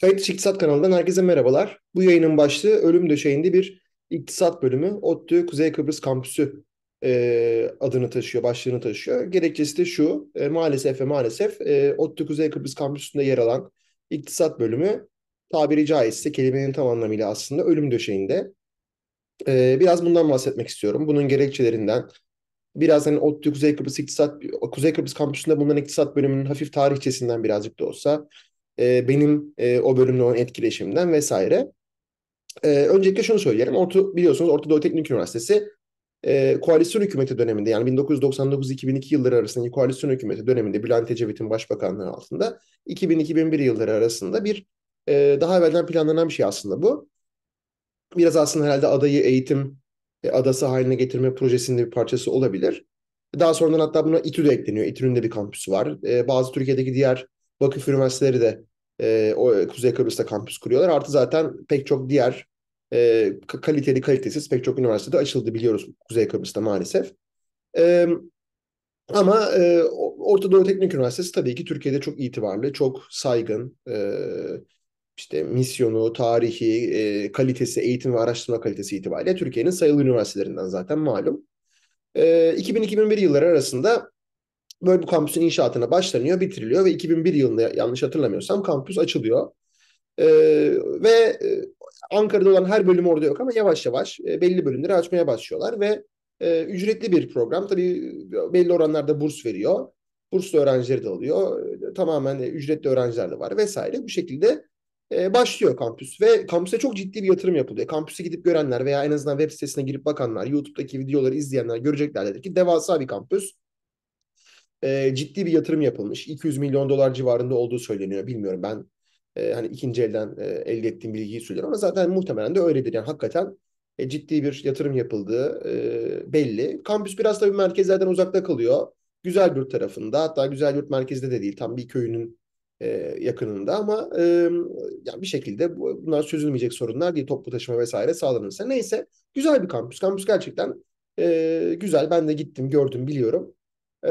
Kayıt İktisat kanalından herkese merhabalar. Bu yayının başlığı ölüm döşeğinde bir iktisat bölümü. ODTÜ Kuzey Kıbrıs Kampüsü e, adını taşıyor, başlığını taşıyor. Gerekçesi de şu, e, maalesef ve maalesef e, ODTÜ Kuzey Kıbrıs Kampüsü'nde yer alan iktisat bölümü tabiri caizse kelimenin tam anlamıyla aslında ölüm döşeğinde. E, biraz bundan bahsetmek istiyorum. Bunun gerekçelerinden, biraz hani ODTÜ Kuzey Kıbrıs İktisat, Kuzey Kıbrıs Kampüsü'nde bulunan iktisat bölümünün hafif tarihçesinden birazcık da olsa e, benim e, o bölümle olan etkileşimden vesaire. E, öncelikle şunu söyleyelim. Orta, biliyorsunuz Orta Doğu Teknik Üniversitesi e, koalisyon hükümeti döneminde yani 1999-2002 yılları arasındaki koalisyon hükümeti döneminde Bülent Ecevit'in başbakanlığı altında 2000-2001 yılları arasında bir e, daha evvelden planlanan bir şey aslında bu. Biraz aslında herhalde adayı eğitim e, adası haline getirme projesinin bir parçası olabilir. Daha sonradan hatta buna İTÜ de ekleniyor. İTÜ'nün de bir kampüsü var. E, bazı Türkiye'deki diğer vakıf üniversiteleri de e, o Kuzey Kıbrıs'ta kampüs kuruyorlar. Artı zaten pek çok diğer e, kaliteli kalitesiz pek çok üniversitede açıldı biliyoruz Kuzey Kıbrıs'ta maalesef. E, ama e, Orta Doğu Teknik Üniversitesi tabii ki Türkiye'de çok itibarlı, çok saygın. E, işte misyonu, tarihi, e, kalitesi, eğitim ve araştırma kalitesi itibariyle Türkiye'nin sayılı üniversitelerinden zaten malum. E, 2000-2001 yılları arasında Bu kampüsün inşaatına başlanıyor, bitiriliyor ve 2001 yılında yanlış hatırlamıyorsam kampüs açılıyor. Ee, ve e, Ankara'da olan her bölüm orada yok ama yavaş yavaş e, belli bölümleri açmaya başlıyorlar ve e, ücretli bir program. Tabii belli oranlarda burs veriyor. Burslu öğrencileri de alıyor. E, tamamen ücretli öğrenciler de var vesaire. Bu şekilde e, başlıyor kampüs ve kampüse çok ciddi bir yatırım yapılıyor. Kampüse gidip görenler veya en azından web sitesine girip bakanlar, YouTube'daki videoları izleyenler göreceklerdir ki devasa bir kampüs e, ciddi bir yatırım yapılmış. 200 milyon dolar civarında olduğu söyleniyor. Bilmiyorum ben e, hani ikinci elden e, elde ettiğim bilgiyi söylüyorum ama zaten muhtemelen de öyledir. Yani hakikaten e, ciddi bir yatırım yapıldığı e, belli. Kampüs biraz tabii merkezlerden uzakta kalıyor. Güzel bir tarafında hatta Güzel Yurt merkezde de değil tam bir köyünün e, yakınında ama e, yani bir şekilde bunlar çözülmeyecek sorunlar değil. Toplu taşıma vesaire sağlanırsa. Neyse güzel bir kampüs. Kampüs gerçekten e, güzel. Ben de gittim gördüm biliyorum. E,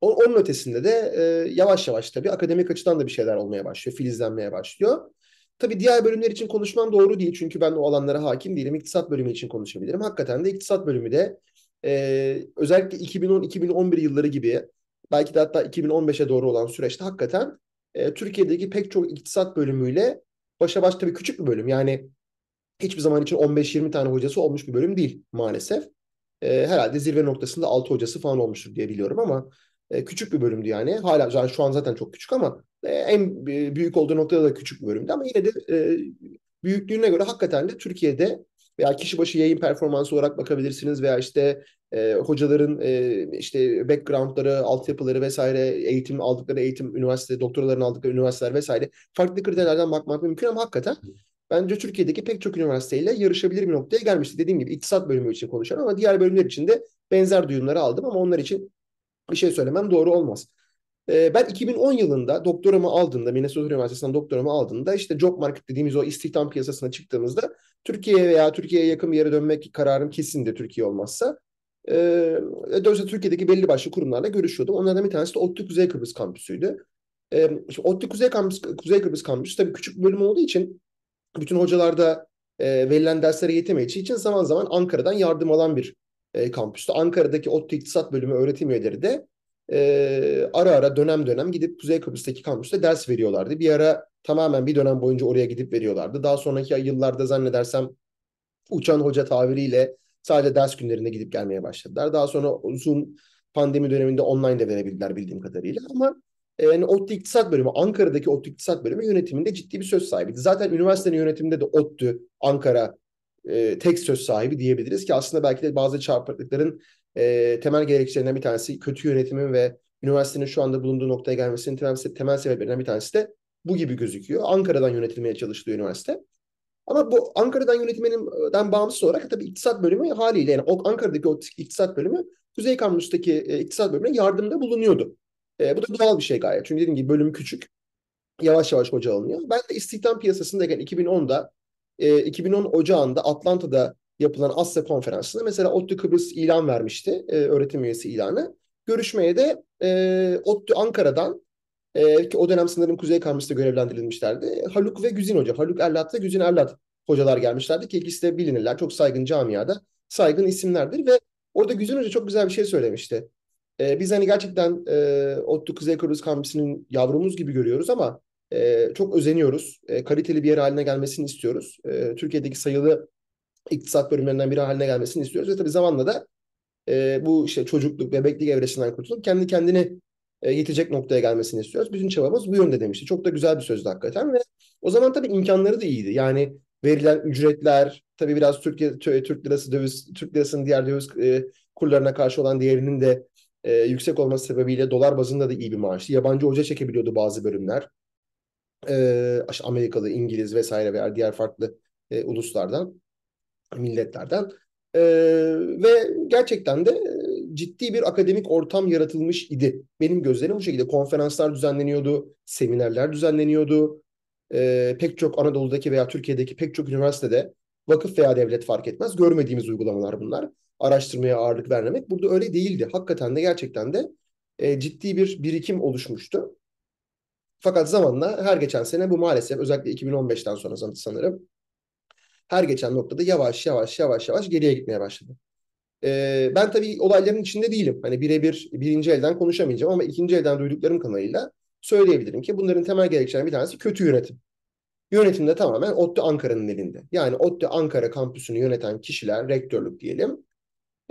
onun ötesinde de e, yavaş yavaş tabii akademik açıdan da bir şeyler olmaya başlıyor, filizlenmeye başlıyor. Tabii diğer bölümler için konuşmam doğru değil çünkü ben o alanlara hakim değilim. İktisat bölümü için konuşabilirim. Hakikaten de iktisat bölümü de e, özellikle 2010-2011 yılları gibi belki de hatta 2015'e doğru olan süreçte hakikaten e, Türkiye'deki pek çok iktisat bölümüyle başa baş tabii küçük bir bölüm. Yani hiçbir zaman için 15-20 tane hocası olmuş bir bölüm değil maalesef. E, herhalde zirve noktasında 6 hocası falan olmuştur diye biliyorum ama e, küçük bir bölümdü yani. Hala yani şu an zaten çok küçük ama e, en büyük olduğu noktada da küçük bir bölümdü ama yine de e, büyüklüğüne göre hakikaten de Türkiye'de veya kişi başı yayın performansı olarak bakabilirsiniz veya işte e, hocaların e, işte backgroundları, altyapıları vesaire, eğitim aldıkları eğitim, üniversite, doktoralarını aldıkları üniversiteler vesaire farklı kriterlerden bakmak mümkün ama hakikaten bence Türkiye'deki pek çok üniversiteyle yarışabilir bir noktaya gelmişti. Dediğim gibi iktisat bölümü için konuşuyorum ama diğer bölümler için de benzer duyumları aldım ama onlar için bir şey söylemem doğru olmaz. Ee, ben 2010 yılında doktoramı aldığımda, Minnesota Üniversitesi'nden doktoramı aldığımda işte job market dediğimiz o istihdam piyasasına çıktığımızda Türkiye'ye veya Türkiye'ye yakın bir yere dönmek kararım kesindi Türkiye olmazsa. Ee, dolayısıyla Türkiye'deki belli başlı kurumlarla görüşüyordum. Onlardan bir tanesi de ODTÜ Kuzey Kıbrıs Kampüsü'ydü. Ee, ODTÜ Kuzey, Kampüs, Kuzey Kıbrıs Kampüsü tabii küçük bir bölüm olduğu için bütün hocalar da e, verilen derslere yetemeyeceği için zaman zaman Ankara'dan yardım alan bir e, kampüste. Ankara'daki ODTÜ İktisat Bölümü öğretim üyeleri de e, ara ara dönem dönem gidip Kuzey Kıbrıs'taki kampüste ders veriyorlardı. Bir ara tamamen bir dönem boyunca oraya gidip veriyorlardı. Daha sonraki yıllarda zannedersem uçan hoca tabiriyle sadece ders günlerinde gidip gelmeye başladılar. Daha sonra Zoom pandemi döneminde online de verebildiler bildiğim kadarıyla ama e, yani ODTÜ İktisat Bölümü, Ankara'daki ODTÜ İktisat Bölümü yönetiminde ciddi bir söz sahibiydi. Zaten üniversitenin yönetiminde de ODTÜ, Ankara e, tek söz sahibi diyebiliriz ki aslında belki de bazı çarpıklıkların e, temel gerekçelerinden bir tanesi kötü yönetimin ve üniversitenin şu anda bulunduğu noktaya gelmesinin temel, sebeplerinden bir tanesi de bu gibi gözüküyor. Ankara'dan yönetilmeye çalıştığı üniversite. Ama bu Ankara'dan yönetimden bağımsız olarak tabii iktisat bölümü haliyle yani Ankara'daki o iktisat bölümü Kuzey Kampüs'teki e, iktisat bölümüne yardımda bulunuyordu. E, bu da doğal bir şey gayet. Çünkü dediğim gibi bölüm küçük. Yavaş yavaş hoca alınıyor. Ben de istihdam piyasasındayken 2010'da e, 2010 Ocağı'nda Atlanta'da yapılan Asya konferansında mesela ODTÜ Kıbrıs ilan vermişti. E, öğretim üyesi ilanı. Görüşmeye de e, ODTÜ Ankara'dan E, ki o dönem sanırım Kuzey Kampüs'te görevlendirilmişlerdi. Haluk ve Güzin Hoca. Haluk Erlat ve Güzin Erlat hocalar gelmişlerdi ki ikisi de bilinirler. Çok saygın camiada saygın isimlerdir ve orada Güzin Hoca çok güzel bir şey söylemişti. E, biz hani gerçekten e, ODTÜ Kuzey Kıbrıs Kampüsü'nün yavrumuz gibi görüyoruz ama e, çok özeniyoruz. E, kaliteli bir yer haline gelmesini istiyoruz. E, Türkiye'deki sayılı iktisat bölümlerinden biri haline gelmesini istiyoruz. Ve tabii zamanla da e, bu işte çocukluk, bebeklik evresinden kurtulup kendi kendini e, yetecek noktaya gelmesini istiyoruz. Bütün çabamız bu yönde demişti. Çok da güzel bir sözdü hakikaten ve o zaman tabii imkanları da iyiydi. Yani verilen ücretler, tabii biraz Türkiye Türk lirası döviz, Türk lirasının diğer döviz e, kurlarına karşı olan değerinin de e, yüksek olması sebebiyle dolar bazında da iyi bir maaştı. Yabancı hoca çekebiliyordu bazı bölümler. E, Amerikalı, İngiliz vesaire veya diğer farklı e, uluslardan, milletlerden. E, ve gerçekten de ciddi bir akademik ortam yaratılmış idi. Benim gözlerim bu şekilde. Konferanslar düzenleniyordu, seminerler düzenleniyordu. E, pek çok Anadolu'daki veya Türkiye'deki pek çok üniversitede vakıf veya devlet fark etmez. Görmediğimiz uygulamalar bunlar. Araştırmaya ağırlık vermemek. Burada öyle değildi. Hakikaten de gerçekten de e, ciddi bir birikim oluşmuştu. Fakat zamanla her geçen sene bu maalesef özellikle 2015'ten sonra sanırım her geçen noktada yavaş yavaş yavaş yavaş geriye gitmeye başladı. Ee, ben tabii olayların içinde değilim. Hani birebir birinci elden konuşamayacağım ama ikinci elden duyduklarım kanalıyla söyleyebilirim ki bunların temel gerekçelerinden bir tanesi kötü yönetim. Yönetim de tamamen ODTÜ Ankara'nın elinde. Yani ODTÜ Ankara kampüsünü yöneten kişiler, rektörlük diyelim,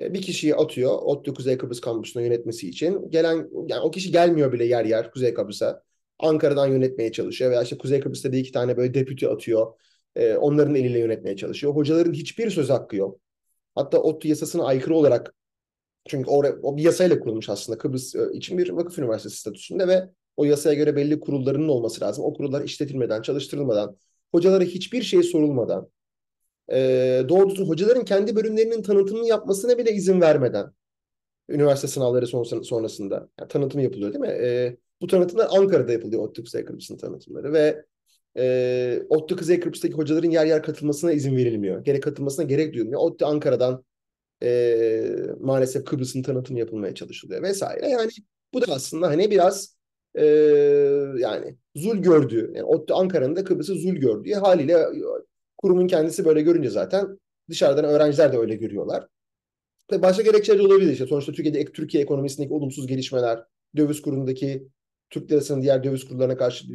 e, bir kişiyi atıyor ODTÜ Kuzey Kıbrıs kampüsünü yönetmesi için. Gelen yani o kişi gelmiyor bile yer yer Kuzey Kıbrıs'a. Ankara'dan yönetmeye çalışıyor veya işte Kuzey Kıbrıs'ta bir iki tane böyle deputy atıyor. E, onların eliyle yönetmeye çalışıyor. Hocaların hiçbir söz hakkı yok. Hatta ODTÜ yasasına aykırı olarak çünkü oraya, o bir yasayla kurulmuş aslında Kıbrıs e, için bir vakıf üniversitesi statüsünde ve o yasaya göre belli kurullarının olması lazım. O kurullar işletilmeden, çalıştırılmadan, hocalara hiçbir şey sorulmadan, e, doğru hocaların kendi bölümlerinin tanıtımını yapmasına bile izin vermeden üniversite sınavları sonrasında yani tanıtım yapılıyor değil mi? E, bu tanıtımlar Ankara'da yapılıyor ODTÜ Kuzey Kıbrıs'ın tanıtımları ve e, ODTÜ Kuzey Kıbrıs'taki hocaların yer yer katılmasına izin verilmiyor. Gerek katılmasına gerek duyulmuyor. ODTÜ Ankara'dan e, maalesef Kıbrıs'ın tanıtımı yapılmaya çalışılıyor vesaire. Yani bu da aslında hani biraz e, yani zul gördüğü, yani ODTÜ Ankara'nın da Kıbrıs'ı zul gördüğü haliyle kurumun kendisi böyle görünce zaten dışarıdan öğrenciler de öyle görüyorlar. Ve başka gerekçeler olabilir işte. Sonuçta Türkiye'de Türkiye ekonomisindeki olumsuz gelişmeler, döviz kurundaki Türk lirasının diğer döviz kurlarına karşı,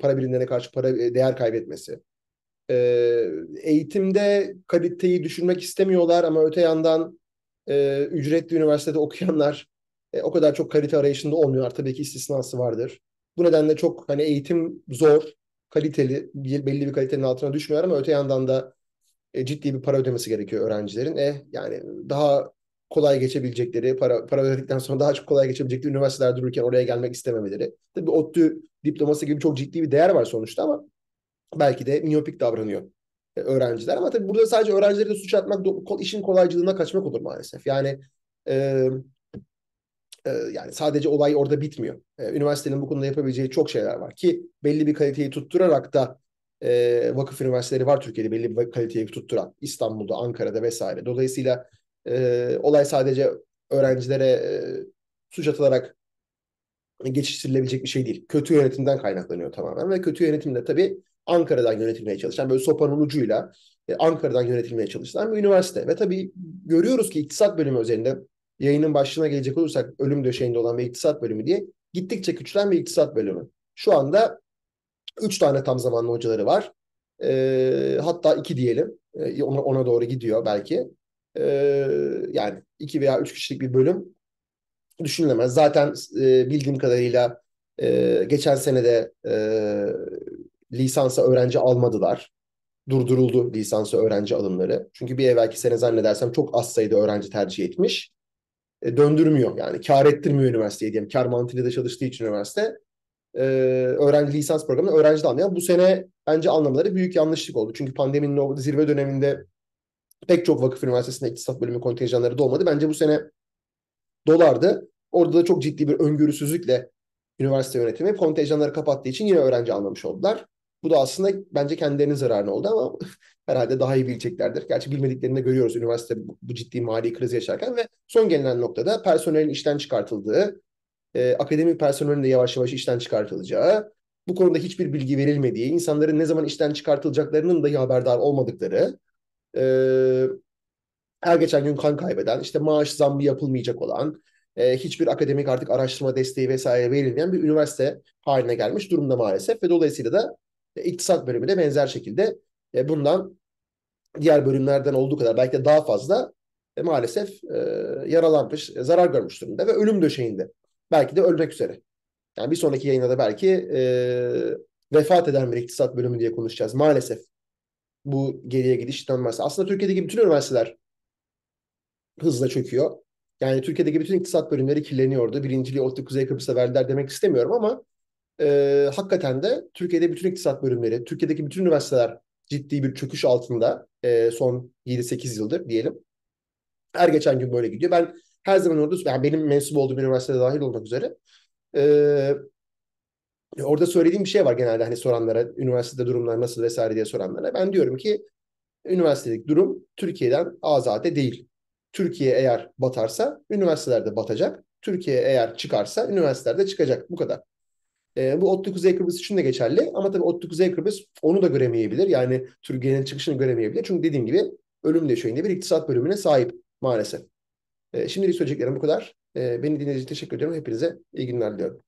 para birimlerine karşı para e, değer kaybetmesi. Ee, eğitimde kaliteyi düşürmek istemiyorlar ama öte yandan e, ücretli üniversitede okuyanlar e, o kadar çok kalite arayışında olmuyorlar. Tabii ki istisnası vardır. Bu nedenle çok hani eğitim zor, kaliteli, belli bir kalitenin altına düşmüyor ama öte yandan da e, ciddi bir para ödemesi gerekiyor öğrencilerin. E, yani daha kolay geçebilecekleri, para, para ödedikten sonra daha çok kolay geçebilecekleri üniversiteler dururken oraya gelmek istememeleri. Tabii ODTÜ diploması gibi çok ciddi bir değer var sonuçta ama belki de miyopik davranıyor e, öğrenciler. Ama tabii burada sadece öğrencileri de suç atmak işin kolaycılığına kaçmak olur maalesef. Yani e, e, yani sadece olay orada bitmiyor. E, üniversitenin bu konuda yapabileceği çok şeyler var ki belli bir kaliteyi tutturarak da e, vakıf üniversiteleri var Türkiye'de belli bir kaliteyi tutturan İstanbul'da, Ankara'da vesaire. Dolayısıyla e, olay sadece öğrencilere e, suç atılarak geçiştirilebilecek bir şey değil. Kötü yönetimden kaynaklanıyor tamamen ve kötü yönetimde tabii Ankara'dan yönetilmeye çalışan böyle sopanın ucuyla e, Ankara'dan yönetilmeye çalışan bir üniversite. Ve tabii görüyoruz ki iktisat bölümü üzerinde yayının başlığına gelecek olursak ölüm döşeğinde olan bir iktisat bölümü diye gittikçe küçülen bir iktisat bölümü. Şu anda üç tane tam zamanlı hocaları var. E, hatta iki diyelim. E, ona, ona doğru gidiyor belki. E, yani iki veya üç kişilik bir bölüm düşünülemez. Zaten e, bildiğim kadarıyla e, geçen senede e, lisansa öğrenci almadılar. Durduruldu lisansa öğrenci alımları. Çünkü bir evvelki sene zannedersem çok az sayıda öğrenci tercih etmiş. E, döndürmüyor yani. Kar ettirmiyor üniversiteye diyelim. Kar mantığıyla da çalıştığı için üniversite. E, öğrenci lisans programını öğrenci de almayan. Bu sene bence anlamaları büyük yanlışlık oldu. Çünkü pandeminin o zirve döneminde pek çok vakıf üniversitesinde iktisat bölümü kontenjanları dolmadı. Bence bu sene dolardı. Orada da çok ciddi bir öngörüsüzlükle üniversite yönetimi kontenjanları kapattığı için yine öğrenci almamış oldular. Bu da aslında bence kendilerinin zararına oldu ama herhalde daha iyi bileceklerdir. Gerçi bilmediklerini de görüyoruz üniversite bu, bu ciddi mali kriz yaşarken ve son gelinen noktada personelin işten çıkartıldığı, e, akademik personelin de yavaş yavaş işten çıkartılacağı, bu konuda hiçbir bilgi verilmediği, insanların ne zaman işten çıkartılacaklarının dahi haberdar olmadıkları, e, her geçen gün kan kaybeden, işte maaş zammı yapılmayacak olan, e, hiçbir akademik artık araştırma desteği vesaire verilmeyen bir üniversite haline gelmiş durumda maalesef ve dolayısıyla da e, iktisat bölümü de benzer şekilde e, bundan diğer bölümlerden olduğu kadar belki de daha fazla e, maalesef e, yaralanmış, e, zarar görmüş durumda ve ölüm döşeğinde. Belki de ölmek üzere. Yani bir sonraki yayında da belki e, vefat eden bir iktisat bölümü diye konuşacağız maalesef. Bu geriye gidiş dönmezse. Aslında Türkiye'deki bütün üniversiteler hızla çöküyor. Yani Türkiye'deki bütün iktisat bölümleri kirleniyordu. Birinciliği ODTÜ Kuzey Kıbrıs'a verdiler demek istemiyorum ama e, hakikaten de Türkiye'de bütün iktisat bölümleri, Türkiye'deki bütün üniversiteler ciddi bir çöküş altında e, son 7-8 yıldır diyelim. Her geçen gün böyle gidiyor. Ben her zaman orada, yani benim mensup olduğum üniversitede dahil olmak üzere e, orada söylediğim bir şey var genelde hani soranlara, üniversitede durumlar nasıl vesaire diye soranlara. Ben diyorum ki üniversitedeki durum Türkiye'den azade değil. Türkiye eğer batarsa üniversiteler de batacak. Türkiye eğer çıkarsa üniversiteler de çıkacak. Bu kadar. E, bu ODTÜ Kuzey Kıbrıs için de geçerli. Ama tabii ODTÜ Kuzey Kıbrıs onu da göremeyebilir. Yani Türkiye'nin çıkışını göremeyebilir. Çünkü dediğim gibi ölüm döşeğinde bir iktisat bölümüne sahip maalesef. E, şimdilik söyleyeceklerim bu kadar. E, beni dinlediğiniz için teşekkür ediyorum. Hepinize iyi günler diliyorum.